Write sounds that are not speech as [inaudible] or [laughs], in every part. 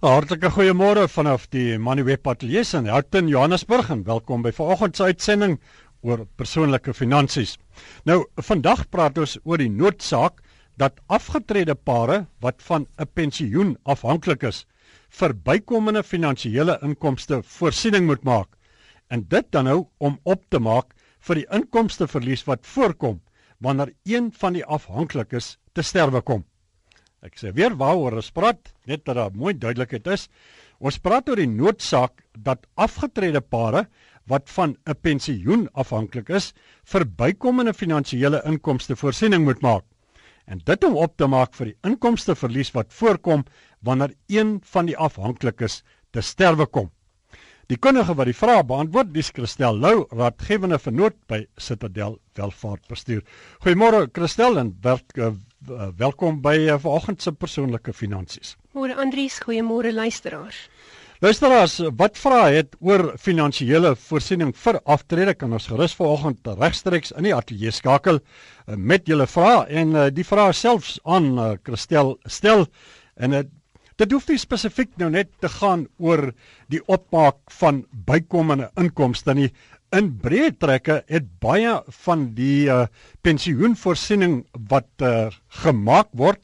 Hartlike goeiemôre vanaf die Manuweb Ateljee in Houghton, Johannesburg en welkom by vanoggend se uitsending oor persoonlike finansies. Nou, vandag praat ons oor die noodsaak dat afgetrede pare wat van 'n pensioen afhanklik is, vir bykomende finansiële inkomste voorsiening moet maak. En dit dan nou om op te maak vir die inkomsteverlies wat voorkom wanneer een van die afhanklikes te sterwe kom. Ek sê weer waaroor ons praat, net dat daar mooi duidelikheid is. Ons praat oor die noodsaak dat afgetrede pare wat van 'n pensioen afhanklik is, vir bykomende finansiële inkomste voorsiening moet maak. En dit om op te maak vir die inkomsteverlies wat voorkom wanneer een van die afhanklikes te sterwe kom. Die kundige wat die vraag beantwoord, dis Christel Lou, raadgewende vernoot by Citadel Welvaartbestuur. Goeiemôre Christel en werk uh, welkom by uh, vanoggend se persoonlike finansies. Môre Andries, goeiemôre luisteraars. Luisteraars, wat vra het oor finansiële voorsiening vir aftrede kan ons gerus vanoggend regstreeks in die ateljee skakel uh, met julle vrae en uh, die vrae selfs aan uh, Christel stel en uh, Dit hoef nie spesifiek nou net te gaan oor die opmaak van bykomende inkomste nie. In breë trekke het baie van die uh, pensioenvoorsiening wat uh, gemaak word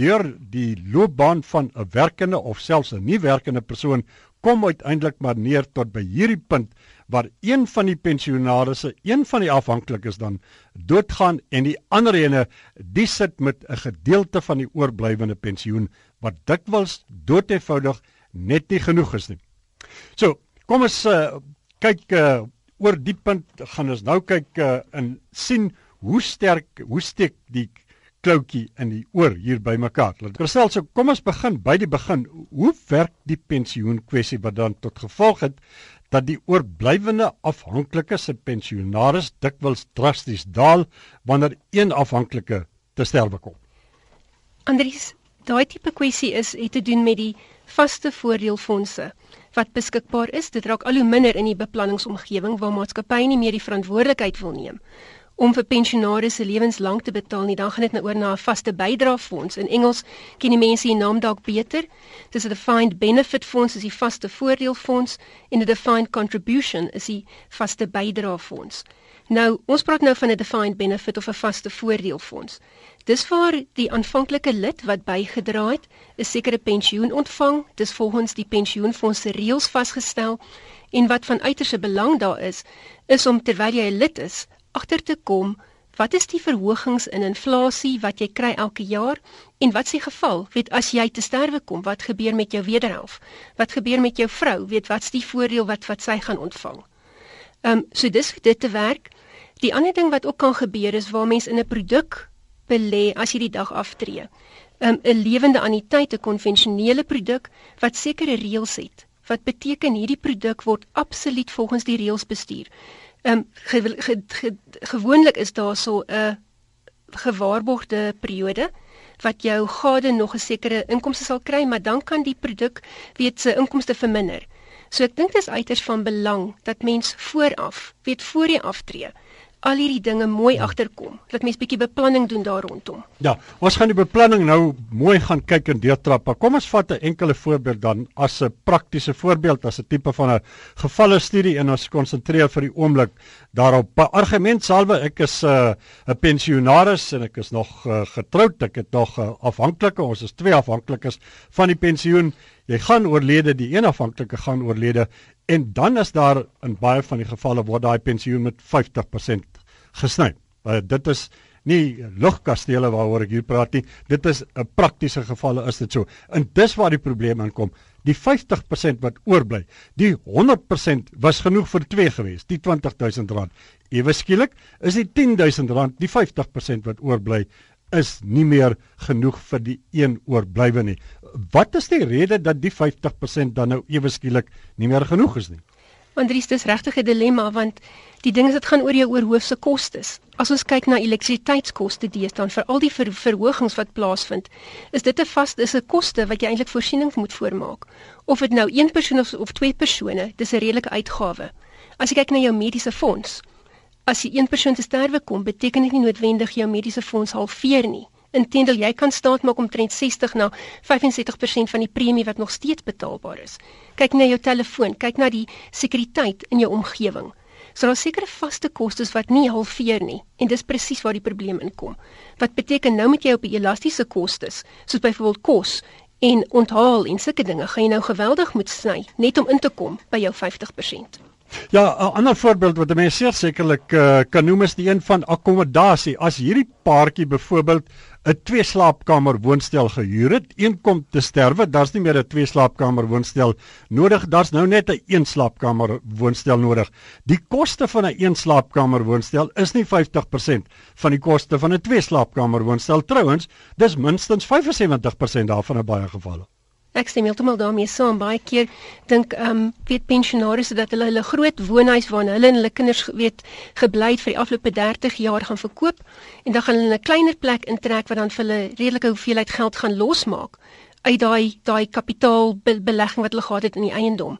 deur die loopbaan van 'n werkende of selfs 'n nie werkende persoon kom uiteindelik maar neer tot by hierdie punt waar een van die pensionaarsse, een van die afhanklikes dan doodgaan en die ander ene die sit met 'n gedeelte van die oorblywende pensioen wat dikwels doeteenvoudig net nie genoeg is nie. So, kom ons uh, kyk uh, oor die punt gaan ons nou kyk uh, en sien hoe sterk hoe steek die kloutjie in die oor hier by mekaar. Kristel, so kom ons begin by die begin. Hoe werk die pensioen kwessie wat dan tot gevolg het dat die oorblywende afhanklike se pensionaris dikwels drasties daal wanneer een afhanklike te sterwe kom. Andries, daai tipe kwessie is het te doen met die vaste voordeelfondse wat beskikbaar is. Dit raak al hoe minder in die beplanningsomgewing waar maatskappye nie meer die verantwoordelikheid wil neem om vir pensionaars se lewenslank te betaal nie, dan gaan dit nou oor na 'n vaste bydraefonds. In Engels ken die mense die naam dalk beter. Dis 'n defined benefit fonds, is die vaste voordeelfonds en 'n defined contribution is die vaste bydraefonds. Nou, ons praat nou van 'n defined benefit of 'n vaste voordeelfonds. Dis waar die aanvanklike lid wat bygedra het, 'n sekere pensioen ontvang, dis volgens die pensioenfonds se reëls vasgestel. En wat van uiterste belang daar is, is om terwyl jy 'n lid is, agter te kom wat is die verhogings in inflasie wat jy kry elke jaar en wat s'e geval? Weet as jy te sterwe kom wat gebeur met jou wederhelf? Wat gebeur met jou vrou? Weet wat's die voordeel wat wat sy gaan ontvang? Ehm um, so dis dit te werk. Die ander ding wat ook kan gebeur is waar mens in 'n produk belê as jy die dag aftree 'n um, lewende anniteit 'n konvensionele produk wat sekere reëls het wat beteken hierdie produk word absoluut volgens die reëls bestuur Ehm um, ge, ge, ge, gewoonlik is daar so 'n gewaarborgde periode wat jou gade nog 'n sekere inkomste sal kry, maar dan kan die produk weet se inkomste verminder. So ek dink dit is uiters van belang dat mens vooraf, weet voor jy aftree, al hierdie dinge mooi ja. agterkom. Dat mens bietjie beplanning doen daar rondom. Ja, ons gaan die beplanning nou mooi gaan kyk en deurtrap. Kom ons vat 'n enkele voorbeeld dan as 'n praktiese voorbeeld as 'n tipe van 'n gevalle studie en ons konsentreer vir die oomblik daarop. Argument salwe ek is 'n uh, 'n pensionaris en ek is nog uh, getroud. Ek het nog uh, afhanklike. Ons is twee afhanklikes van die pensioen. Jy gaan oorlede, die een afhanklike gaan oorlede En dan is daar in baie van die gevalle word daai pensioen met 50% gesny. Uh, dit is nie lugkastele waaroor ek hier praat nie. Dit is 'n uh, praktiese gevalle is dit so. En dis waar die probleem aankom. Die 50% wat oorbly, die 100% was genoeg vir twee gewees, die R20000. Ewe skielik is die R10000, die 50% wat oorbly is nie meer genoeg vir die een oorblywende nie. Wat is die rede dat die 50% dan nou ewe skielik nie meer genoeg is nie? Andries, dis regtig 'n dilemma want die ding is dit gaan oor jou oorhoofse kostes. As ons kyk na elektrisiteitskoste deesdae vir al die ver verhogings wat plaasvind, is dit 'n vaste is 'n koste wat jy eintlik voorsiening moet voormaak. Of dit nou een persoon of, of twee persone, dis 'n redelike uitgawe. As jy kyk na jou mediese fonds, as jy een persoon te sterwe kom, beteken dit nie noodwendig jou mediese fonds halveer nie. Inteendeel, jy kan staat maak omtrent 60 na 75% van die premie wat nog steeds betaalbaar is. Kyk na jou telefoon, kyk na die sekuriteit in jou omgewing. So daar sekerre vaste kostes wat nie halveer nie en dis presies waar die probleem inkom. Wat beteken nou moet jy op elastiese kostes, soos byvoorbeeld kos en onthaal en sulke dinge, gaan jy nou geweldig moet sny net om in te kom by jou 50%. Ja, 'n ander voorbeeld wat mense sekerlik uh, kan noem is die een van akkommodasie. As hierdie paartjie byvoorbeeld 'n twee slaapkamer woonstel gehuur het, een kom te sterwe, daar's nie meer 'n twee slaapkamer woonstel nodig, daar's nou net 'n een slaapkamer woonstel nodig. Die koste van 'n een slaapkamer woonstel is nie 50% van die koste van 'n twee slaapkamer woonstel trouens, dis minstens 75% daarvan in baie gevalle. Ek stem heeltemal daarmee saam. Baie keer dink ehm um, weet pensionaars dat hulle hulle groot woonhuis waarin hulle en hulle kinders weet gebly het vir die afgelope 30 jaar gaan verkoop en dan gaan hulle 'n kleiner plek intrek wat dan vir hulle redelike hoeveelheid geld gaan losmaak uit daai daai kapitaalbelegging wat hulle gehad het in die eiendom.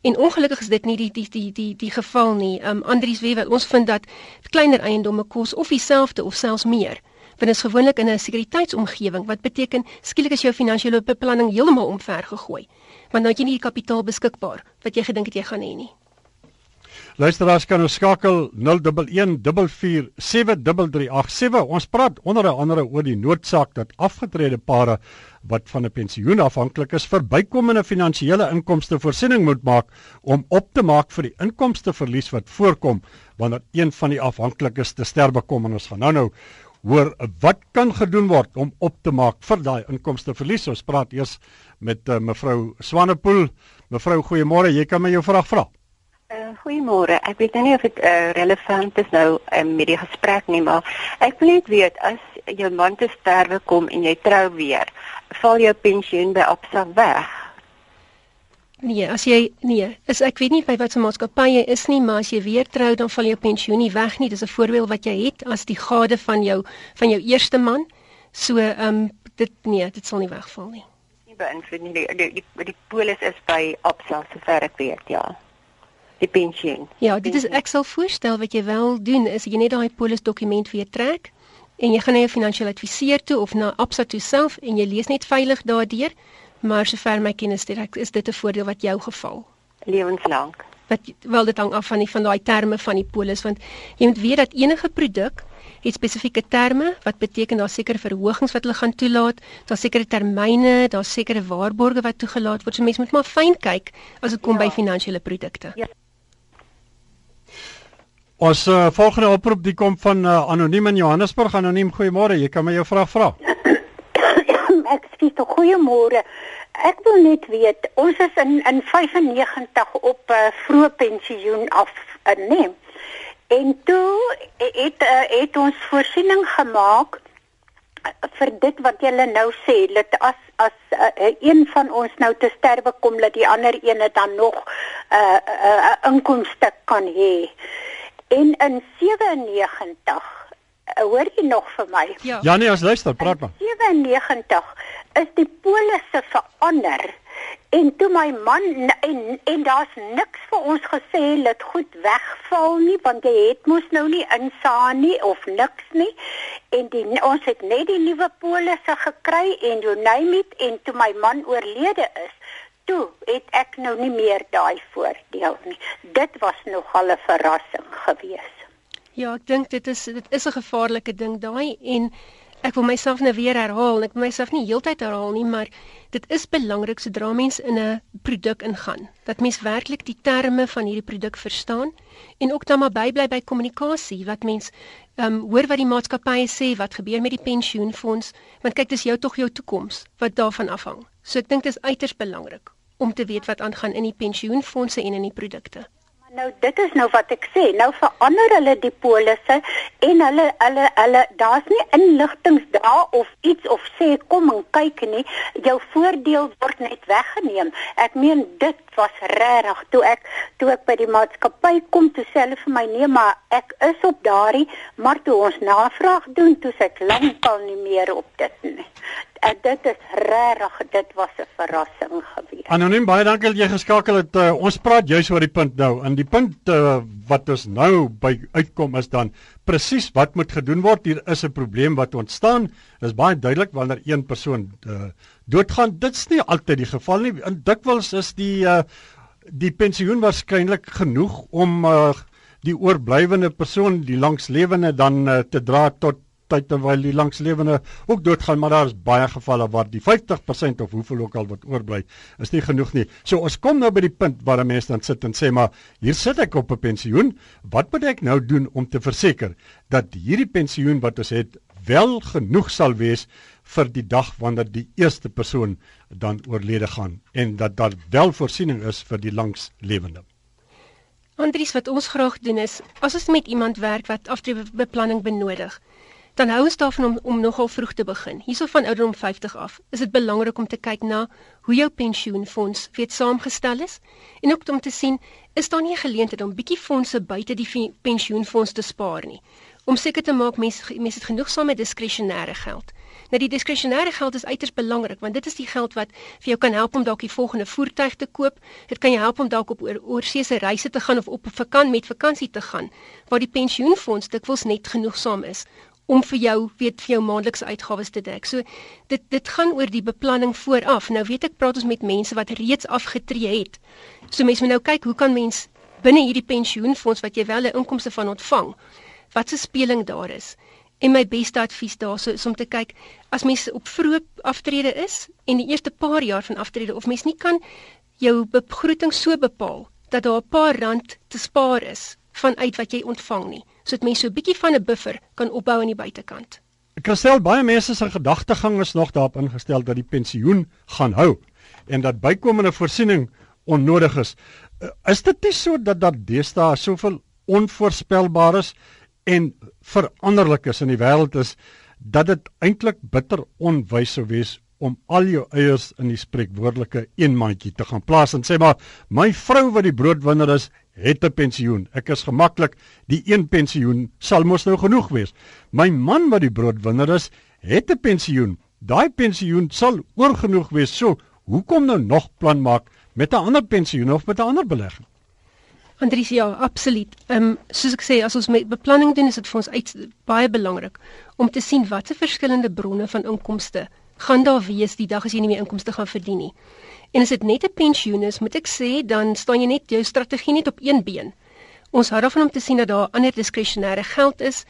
En ongelukkig is dit nie die die die die die geval nie. Ehm um, Andries weet ons vind dat kleiner eiendomme kos of dieselfde of selfs meer want dit is gewoonlik in 'n sekuriteitsomgewing wat beteken skielik is jou finansiële beplanning heeltemal omver gegooi want nou het jy nie die kapitaal beskikbaar wat jy gedink het jy gaan hê nie. Luisteraars kan ons skakel 0114473387. Ons praat onder andere oor die noodsaak dat afgetrede pare wat van 'n pensioen afhanklik is vir bykomende finansiële inkomste voorsiening moet maak om op te maak vir die inkomsteverlies wat voorkom wanneer een van die afhanklikes te sterwe kom en ons gaan nou nou hoor wat kan gedoen word om op te maak vir daai inkomsteverlies. Ons praat eers met uh, mevrou Swanepoel. Mevrou, goeiemôre. Jy kan my jou vraag vra. Uh, goeiemôre. Ek weet nou nie of dit uh, relevant is nou um, met die gesprek nie, maar ek wil net weet as jou man te sterwe kom en jy trou weer, val jou pensioen by Absa weg? Nee, as jy nee, is ek weet nie by watter maatskappy jy is nie, maar as jy weer trou dan val jou pensioen nie weg nie. Dis 'n voorbeeld wat jy het as die gade van jou van jou eerste man. So ehm um, dit nee, dit sal nie wegval nie. Nie beïnvloed nie. Die die, die, die polis is by Absa sover ek weet, ja. Die pensioen. Ja, dit is ek sal voorstel wat jy wel doen is jy net daai polis dokument weer trek en jy gaan na jou finansiële adviseur toe of na Absa toe self en jy lees net veilig daardeur maar sover my kennis direk is dit 'n voordeel wat jou geval? Lewenslank. Wat wel dit hang af van die van daai terme van die polis want jy moet weet dat enige produk het spesifieke terme wat beteken daar sekere verhogings wat hulle gaan toelaat daar sekere termyne daar sekere waarborge wat toegelaat word. So mense moet maar fyn kyk as dit kom ja. by finansiële produkte. Ja. Ons uh, volgende oproep die kom van uh, anoniem in Johannesburg. Anoniem goeiemôre. Jy kan my jou vraag vra [laughs] Ekskuus, goeiemôre. Ek wil net weet, ons is in in 95 op 'n uh, vroeë pensioen af, uh, nee. En toe het uh, het ons voorsiening gemaak vir dit wat jy nou sê, dat as as uh, een van ons nou te sterwe kom, dat die ander een dan nog 'n uh, uh, uh, inkomste kan hê. En in 97 hoor jy nog vir my? Ja, ja nee, as luister, praat maar. 97 is die polisse verander. En toe my man en en daar's niks vir ons gesê dat goed wegval nie want jy het mos nou nie insaan nie of niks nie. En die ons het net die nuwe polisse gekry en jy name it en toe my man oorlede is, toe het ek nou nie meer daai voordeel nie. Dit was nogal 'n verrassing geweest. Ja, ek dink dit is dit is 'n gevaarlike ding daai en ek wil myself nou weer herhaal. Ek wil myself nie heeltyd herhaal nie, maar dit is belangrik sodra mens in 'n produk ingaan dat mens werklik die terme van hierdie produk verstaan en ook dan maar bybly by kommunikasie wat mens ehm um, hoor wat die maatskappye sê, wat gebeur met die pensioenfonds, want kyk dis jou tog jou toekoms wat daarvan afhang. So ek dink dit is uiters belangrik om te weet wat aangaan in die pensioenfondse en in die produkte. Nou dit is nou wat ek sê. Nou verander hulle die polisse en hulle hulle hulle daar's nie inligtings daar of iets of sê kom en kyk nie. Jou voordeel word net weggeneem. Ek meen dit was regtig toe ek toe ek by die maatskappy kom toe sê hulle vir my nee maar ek is op daardie maar toe ons navraag doen toe sê ek lankal nie meer op dit nie. Uh, dit is regtig dit was 'n verrassing geweest. Anoniem baie dankie dat jy geskakel het. Uh, ons praat juis oor die punt nou. En die punt uh, wat ons nou by uitkom is dan presies wat moet gedoen word. Hier is 'n probleem wat ontstaan. Dit is baie duidelik wanneer een persoon uh, doodgaan. Dit's nie altyd die geval nie. In dikwels is die uh, die pensioen waarskynlik genoeg om uh, die oorblywende persoon, die langslewende dan uh, te dra tot tyd terwyl die langslewende ook doodgaan, maar daar is baie gevalle waar die 50% of hoeveel ook al wat oorbly, is nie genoeg nie. So ons kom nou by die punt waar 'n mens dan sit en sê maar hier sit ek op 'n pensioen, wat moet ek nou doen om te verseker dat hierdie pensioen wat ons het wel genoeg sal wees vir die dag wanneer die eerste persoon dan oorlede gaan en dat daar wel voorsiening is vir die langslewende. Andries wat ons graag doen is as ons met iemand werk wat aftreebeplanning benodig, dan hou ons daarvan om om nogal vroeg te begin. Hierso van ouderdom 50 af. Is dit belangrik om te kyk na hoe jou pensioenfonds weet saamgestel is en ook om te sien is daar nie 'n geleentheid om bietjie fondse buite die pensioenfonds te spaar nie. Om seker te maak mense mense het genoegsame diskresionêre geld. Nou die diskresionêre geld is uiters belangrik want dit is die geld wat vir jou kan help om dalk die volgende voertuig te koop. Dit kan jou help om dalk op oorseese reise te gaan of op 'n vakansie met vakansie te gaan waar die pensioenfonds dikwels net genoegsaam is om vir jou weet vir jou maandelikse uitgawes te dek. So dit dit gaan oor die beplanning vooraf. Nou weet ek praat ons met mense wat reeds afgetree het. So mense moet nou kyk hoe kan mens binne hierdie pensioenfonds wat jy wel 'n inkomste van ontvang, wat se speling daar is. En my beste advies daarso is om te kyk as mens op vroeë aftrede is en die eerste paar jaar van aftrede of mens nie kan jou begroting so bepaal dat daar 'n paar rand te spaar is vanuit wat jy ontvang nie sodat mense so 'n bietjie van 'n buffer kan opbou aan die buitekant. Ek stel baie mense se gedagtegang is nog daarop ingestel dat die pensioen gaan hou en dat bykomende voorsiening onnodig is. Eh, is dit nie so dat daar deesdae soveel onvoorspelbares en veranderlikes in die wêreld is dat dit eintlik bitter onwys sou wees om al jou eiers in die spreekwoordelike eenmandjie te gaan plaas en sê maar my vrou wat die broodwinner is het 'n pensioen. Ek is gemaklik, die een pensioen sal mos nou genoeg wees. My man wat die broodwinner is, het 'n pensioen. Daai pensioen sal oorgenoeg wees. So, hoekom nou nog plan maak met 'n ander pensioen of met 'n ander belegging? Andries ja, absoluut. Ehm um, soos ek sê, as ons met beplanning doen, is dit vir ons uit baie belangrik om te sien watter verskillende bronne van inkomste gaan daar wees die dag as jy nie meer inkomste gaan verdien nie. En as dit net 'n pensioen is, moet ek sê, dan staan jy net jou strategie net op een been. Ons hou daarvan om te sien dat daar ander diskresionêre geld is.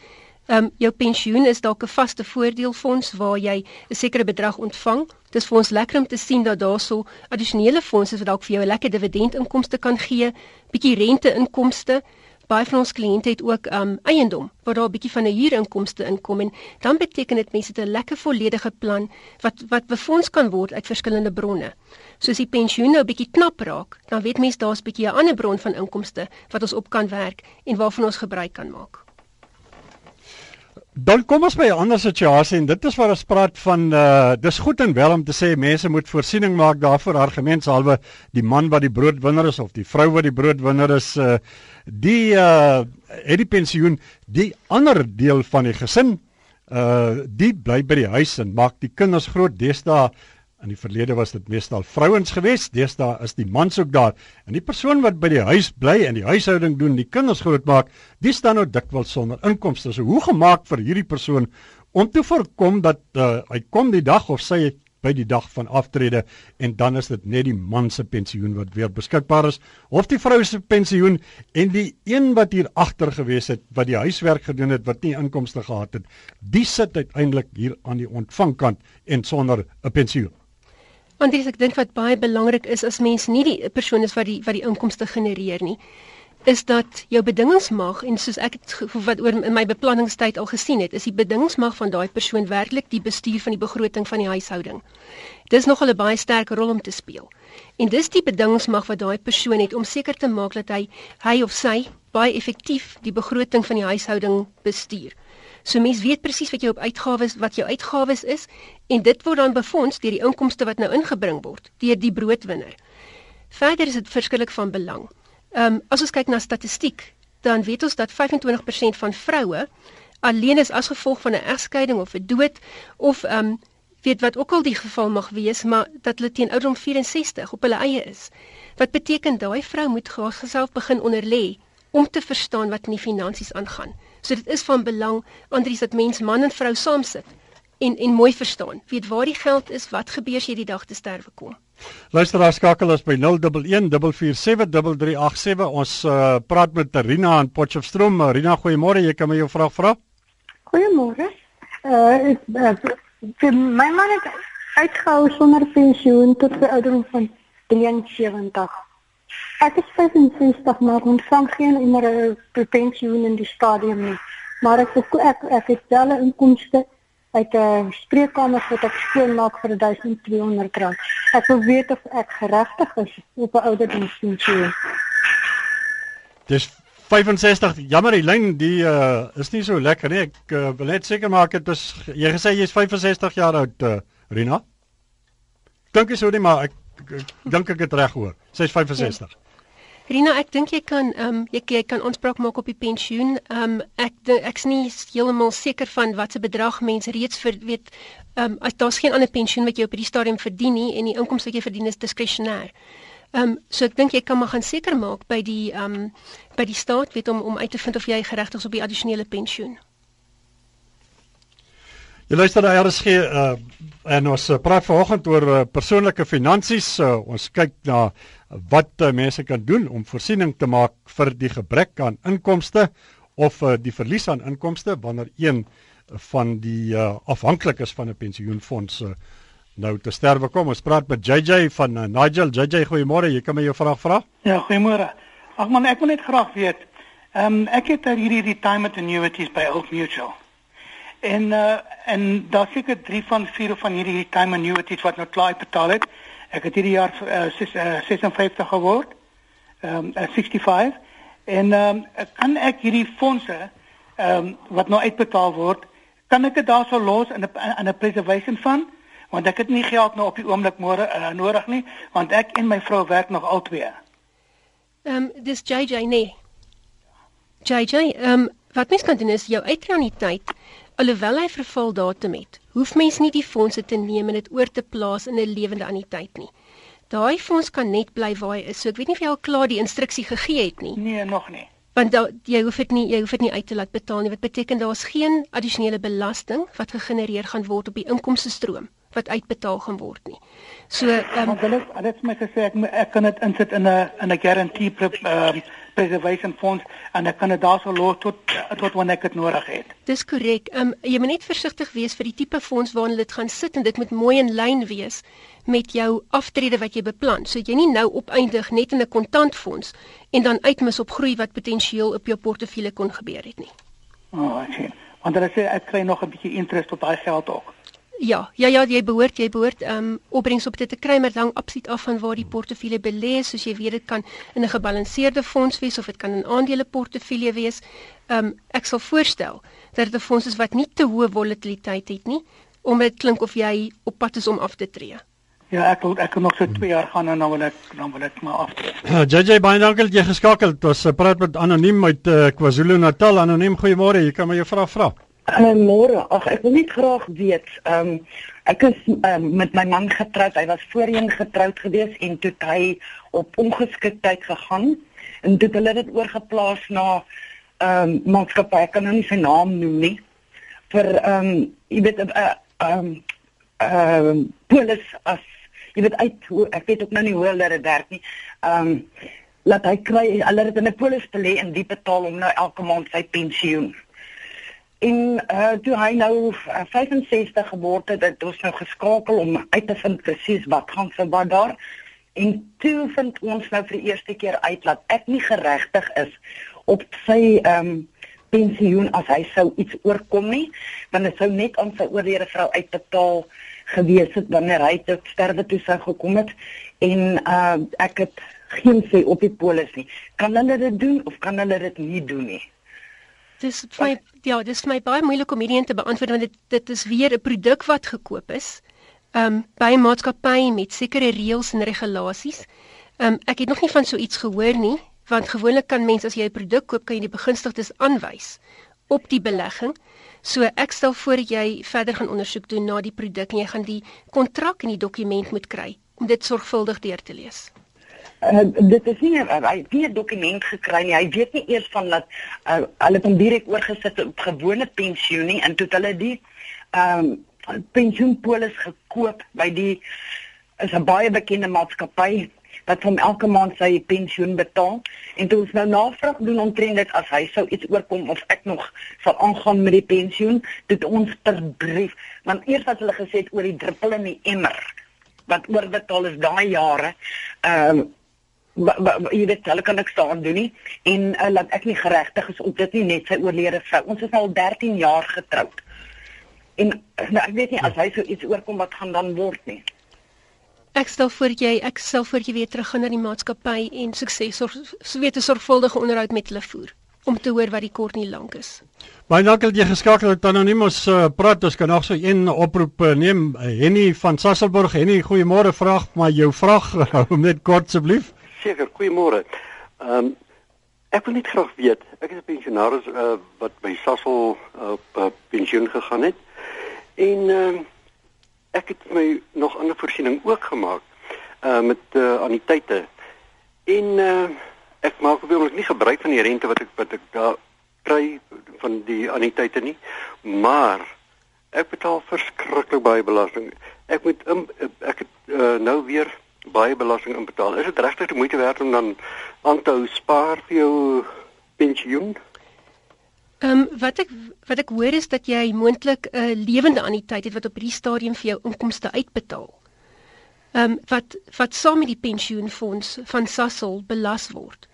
Ehm um, jou pensioen is dalk 'n vaste voordeelfonds waar jy 'n sekere bedrag ontvang. Dit is vir ons lekker om te sien dat daar so addisionele fondse is wat dalk vir jou 'n lekker dividendinkomste kan gee, bietjie rente-inkomste baie van ons kliënte het ook um eiendom waar daar 'n bietjie van 'n huurinkomste inkom en dan beteken dit mense het 'n lekker volledige plan wat wat befonds kan word uit verskillende bronne. Soos die pensioen nou 'n bietjie knap raak, dan weet mense daar's 'n bietjie 'n ander bron van inkomste wat ons op kan werk en waarvan ons gebruik kan maak. Dan kom ons by 'n ander situasie en dit is waar ons praat van uh dis goed en wel om te sê mense moet voorsiening maak daarvoor argumentshalwe die man wat die broodwinner is of die vrou wat die broodwinner is uh die uh het die pensioen die ander deel van die gesin uh die bly by die huis en maak die kinders groot. Deesdae In die verlede was dit meestal vrouens gewees, deesdae is die mans ook daar. En die persoon wat by die huis bly en die huishouding doen, die kinders grootmaak, die staan nou dikwels sonder inkomste. So hoe gemaak vir hierdie persoon om te voorkom dat uh, hy kom die dag of sy by die dag van aftrede en dan is dit net die man se pensioen wat weer beskikbaar is of die vrou se pensioen en die een wat hier agter gewees het wat die huiswerk gedoen het wat nie inkomste gehad het, die sit uiteindelik hier aan die ontvangkant en sonder 'n pensioen. Want dis ek dink wat baie belangrik is as mens nie die persoon is wat die wat die inkomste genereer nie, is dat jou bedingingsmag en soos ek wat oor in my beplanningstyd al gesien het, is die bedingingsmag van daai persoon werklik die bestuur van die begroting van die huishouding. Dis nogal 'n baie sterk rol om te speel. En dis die bedingingsmag wat daai persoon het om seker te maak dat hy hy of sy baie effektief die begroting van die huishouding bestuur. So mens weet presies wat jou op uitgawes wat jou uitgawes is en dit word dan befonds deur die inkomste wat nou ingebring word deur die broodwinner. Verder is dit verskillik van belang. Ehm um, as ons kyk na statistiek, dan weet ons dat 25% van vroue alleen is as gevolg van 'n egskeiding of 'n dood of ehm um, weet wat ook al die geval mag wees, maar dat hulle teen ouderdom 64 op hulle eie is. Wat beteken daai vrou moet haarself begin onderlê om te verstaan wat in die finansies aangaan. So dit is van belang Andries dat mens man en vrou saam sit en en mooi verstaan. Weet waar die geld is, wat gebeur as jy die dag te sterwe kom. Luister daar skakel ons by 0114473387. Ons uh, praat met Rina in Potchefstroom. Rina, goeiemôre. Jy kan my jou vraag vra? Goeiemôre. Uh, ek uh, vir my man het uitgehou sonder pensioen tot die ouderdom van 73. Ek is 65 maar ontvang geen immer 'n pensioen in die stadium nie. Maar ek ek ek het wel 'n inkomste uit 'n spreekkamer wat ek skoonmaak vir 1200 rand. Ek wil weet of ek geregtig is op 'n ouderdomspensioen. Dis 65. Jammer, die lyn die uh, is nie so lekker nie. Ek uh, wil net seker maak dit is jy gesê jy's 65 jaar oud, uh, Rina. Dink jy sou nie maar ek, ek, ek dink ek het reg hoor. Sy's 65. Ja. Rina, ek dink jy kan ehm um, jy, jy kan aanspraak maak op die pensioen. Ehm um, ek ek's nie heeltemal seker van wat se bedrag mense reeds vir weet ehm um, daar's geen ander pensioen wat jy op hierdie stadium verdien nie en die inkomste wat jy verdien is diskresionêr. Ehm um, so ek dink jy kan maar gaan seker maak by die ehm um, by die staat weet om om uit te vind of jy geregtig is op die addisionele pensioen. Jy luister na RSG uh, en ons uh, praat vanoggend oor uh, persoonlike finansies. Uh, ons kyk na wat uh, mense kan doen om voorsiening te maak vir die gebrek aan inkomste of uh, die verlies aan inkomste wanneer een van die uh, afhanklik is van 'n pensioenfonds uh, nou te sterwe kom. Ons praat met JJ van uh, Nigel. JJ, goeiemôre. Jy kan my jou vraag vra? Ja, goeiemôre. Ag man, ek wil net graag weet. Ehm um, ek het hierdie retirement annuities by Old Mutual. En uh en daar seker 3 van 4 van hierdie time annuities wat nou klaar betaal het. Ek het hierdie jaar uh, 6, uh, 56 geword. Ehm um, uh, 65 en ehm um, kan ek hierdie fondse ehm um, wat nou uitbetaal word, kan ek dit daarso los in 'n in 'n preservation fund? Want ek het nie geld nou op die oomblik môre uh, nodig nie, want ek en my vrou werk nog albei. Ehm um, dis JJ nee. JJ, ehm um, wat mens kan doen is jou uitreuniteit Alhoewel hy verval datum het, hoef mens nie die fondse te neem en dit oor te plaas in 'n lewende anniteit nie. Daai fonds kan net bly waar hy is. So ek weet nie of jy al klaar die instruksie gegee het nie. Nee, nog nie. Want da, jy hoef dit nie jy hoef dit nie uit te laat betaal nie. Wat beteken daar's geen addisionele belasting wat gegenereer gaan word op die inkomste stroom wat uitbetaal gaan word nie. So ehm um, hulle het dit my gesê ek ek kan dit insit in 'n in 'n guarantee ehm um, preservation fonds en ek kan dit daarso los tot tot wanneer ek dit nodig het. Dis korrek. Ehm um, jy moet net versigtig wees vir die tipe fonds waarin dit gaan sit en dit moet mooi in lyn wees met jou aftrede wat jy beplan. So jy nie nou opeindig net in 'n kontantfonds en dan uitmis op groei wat potensieel op jou portefeulje kon gebeur het nie. O, oh, ek sien. Want hulle sê ek kry nog 'n bietjie interest op daai geld ook. Ja, ja ja, jy behoort jy behoort ehm um, opbrengs op dit te kry maar dan absoluut af van waar die portefeulje belê is, soos jy weet dit kan in 'n gebalanseerde fonds wees of dit kan 'n aandele portefeulje wees. Ehm um, ek sal voorstel dat dit 'n fonds is wat nie te hoë volatiliteit het nie, omdat dit klink of jy op pad is om af te tree. Ja, ek wil ek kan nog so 2 jaar gaan en dan wil ek dan wil ek maar aftree. JJ baie dankie dat jy geskakel het. Ons praat met anoniem uit uh, KwaZulu-Natal. Anoniem, goeiemôre. Jy kan my jou vraag vra. Vra. Uh, môre, ag ek wil net graag weet, ehm um, ek is um, met my man getroud. Hy was voorheen getroud gewees en toe hy op ongeskiktheid gegaan en toe hulle dit oorgeplaas na ehm um, maatskappy. Ek kan nou nie sy naam noem nie. vir ehm um, jy weet 'n uh, ehm ehm polis as jy weet uit hoe ek weet ook nou nie hoe hulle dit werk nie. Ehm um, laat hy kry hulle het in 'n polis belê en die betaal hom nou elke maand sy pensioen. En uh toe hy nou uh, 65 geword het, het ons nou geskakel om uit te vind presies wat gaan wat daar. En toe vind ons nou vir die eerste keer uit dat ek nie geregtig is op sy ehm um, pensioen as hy sou iets oorkom nie, want dit sou net aan sy oorlede vrou uitbetaal gewees het wanneer hy tot sterwe toe sou gekom het en uh ek het geen sê op die polis nie. Kan hulle dit doen of kan hulle dit nie doen nie? Dis vir my ja, dis vir my baie moeilik om hierdie een te beantwoord want dit dit is weer 'n produk wat gekoop is. Um by maatskappy met sekere reëls en regulasies. Um ek het nog nie van so iets gehoor nie, want gewoonlik kan mense as jy 'n produk koop, kan jy die begunstigdes aanwys op die belegging. So ek stel voor jy verder gaan ondersoek doen na die produk en jy gaan die kontrak en die dokument moet kry om dit sorgvuldig deur te lees. Uh, dit is nie uh, hy het nie 'n dokument gekry nie. Hy weet nie eers van dat uh, hulle hom direk oorgesit op gewone pensioen nie. En toe hulle die ehm um, pensioenpolis gekoop by die is 'n baie bekende maatskappy wat hom elke maand sy pensioen betaal. En toe ons nou navraag doen omtrent dit as hy sou iets oorkom of ek nog sal aangaan met die pensioen dit ons per brief. Want eers wat hulle gesê het oor die druppel in die emmer wat oorbetaal is daai jare ehm um, jy weet hulle kan niks daaraan doen nie. En uh, laat ek nie geregtig is op dit nie net sy oorlede vrou. Ons is al 13 jaar getroud en nou, ek weet nie as hy so iets oorkom wat gaan dan word nie? Ek stel voor jy ek sal voor jy weer terug gaan na die maatskappy en sukses of so weet 'n sorgvuldige onderhoud met hulle voer om te hoor wat die kort nie lank is. Baie dankie dat jy geskakel het anoniem ons uh, praat ons kan nog so een oproep uh, neem. Henny van Sasselburg Henny goeiemôre vraag maar jou vraag [laughs] hou net kort asseblief. Seker goeiemôre. Ehm um, ek wil net graag weet ek is 'n pensionaris uh, wat by Sassel op uh, pensioen gegaan het en ehm uh, ek het my nog ander voorsiening ook gemaak uh met uh anniteite. En uh ek maak ook wel nie gebruik van die rente wat ek wat ek daar kry van die anniteite nie, maar ek betaal verskriklik baie belasting. Ek moet um, ek het uh, nou weer baie belasting inbetaal. Is dit regtig die moeite werd om dan aan te hou spaar vir jou pensioen? Ehm um, wat ek wat ek hoor is dat jy moontlik 'n uh, lewende anniteit het wat op hierdie stadium vir jou inkomste uitbetaal. Ehm um, wat wat saam met die pensioenfonds van Sasol belas word.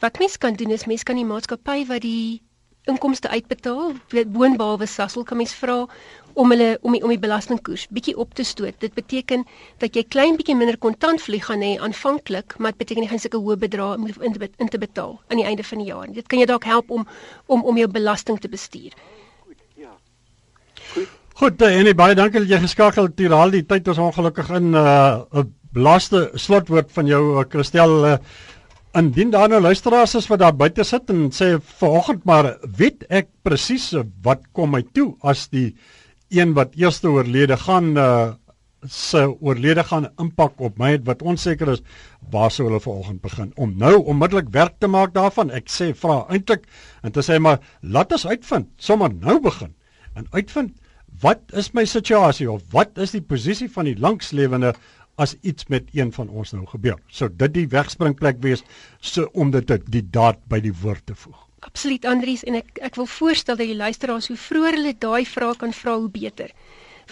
Wat mens kan doen is mens kan die maatskappy wat die inkomste uitbetaal, woonbehalwe Sasol kan mens vra om hulle om die, om die belastingkoers bietjie op te stoot. Dit beteken dat jy klein bietjie minder kontantvlieg gaan hê aanvanklik, maar dit beteken jy gaan sulke hoë bedrae moet in, in te betaal aan die einde van die jaar. Dit kan jou dalk help om om om jou belasting te bestuur. Goed, ja. Goed. Goed, en baie dankie dat jy geskakel het. Hier al die tyd is ongelukkig in 'n uh, laaste slotwoord van jou uh, Christel uh, Indien daar nou luisteraars is wat daar buite sit en sê vanoggend maar weet ek presies wat kom my toe as die een wat eerste oorlede gaan uh se oorlede gaan impak op my wat onseker is waar sou hulle vanoggend begin? Om nou onmiddellik werk te maak daarvan ek sê vra eintlik en te sê maar laat ons uitvind sommer nou begin en uitvind wat is my situasie of wat is die posisie van die langslewende as iets met een van ons nou gebeur sou dit die wegspringplek wees so om dit die daad by die woord te voeg Absoluut Andries en ek ek wil voorstel dat die luisteraars hoe vroeër hulle daai vrae kan vra hoe beter.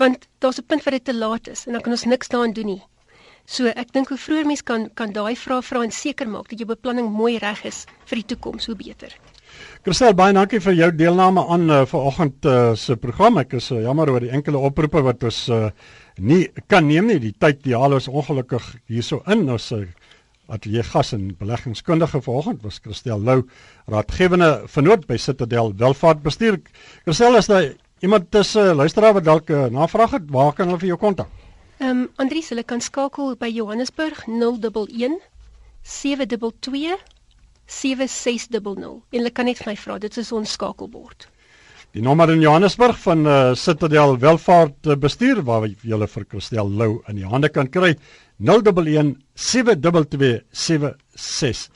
Want daar's 'n punt waar dit te laat is en dan kan ons niks daaraan doen nie. So ek dink hoe vroeër mens kan kan daai vrae vra en seker maak dat jou beplanning mooi reg is vir die toekoms, hoe beter. Christel, baie dankie vir jou deelname aan uh, vanoggend uh, se program. Ek is uh, jammer oor die enkele oproepe wat ons uh, nie kan neem nie. Die tyd die haal is ongelukkig hierso in. Ons uh, Atelier gas en beleggingskundige vanoggend was Christel Lou, raadgewende vernoot by Citadel Welvaart Bestuur. Christel, as jy iemand tussen luisteraar wat dalk 'n uh, navraag het, waar kan hulle vir jou kontak? Ehm um, Andries, hulle kan skakel by Johannesburg 011 722 7600. En hulle kan net vir my vra, dit is ons skakelbord. Die nommer in Johannesburg van uh, Citadel Welvaart uh, Bestuur waar jy hulle vir Christel Lou in die hande kan kry 011 72276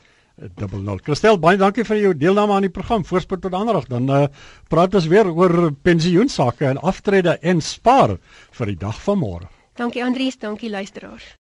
00. Christel, baie dankie vir jou deelname aan die program. Voorspoed tot ander dag. Dan uh, praat ons weer oor pensioensake en aftrede en spaar vir die dag van môre. Dankie Andrius, dankie luisteraars.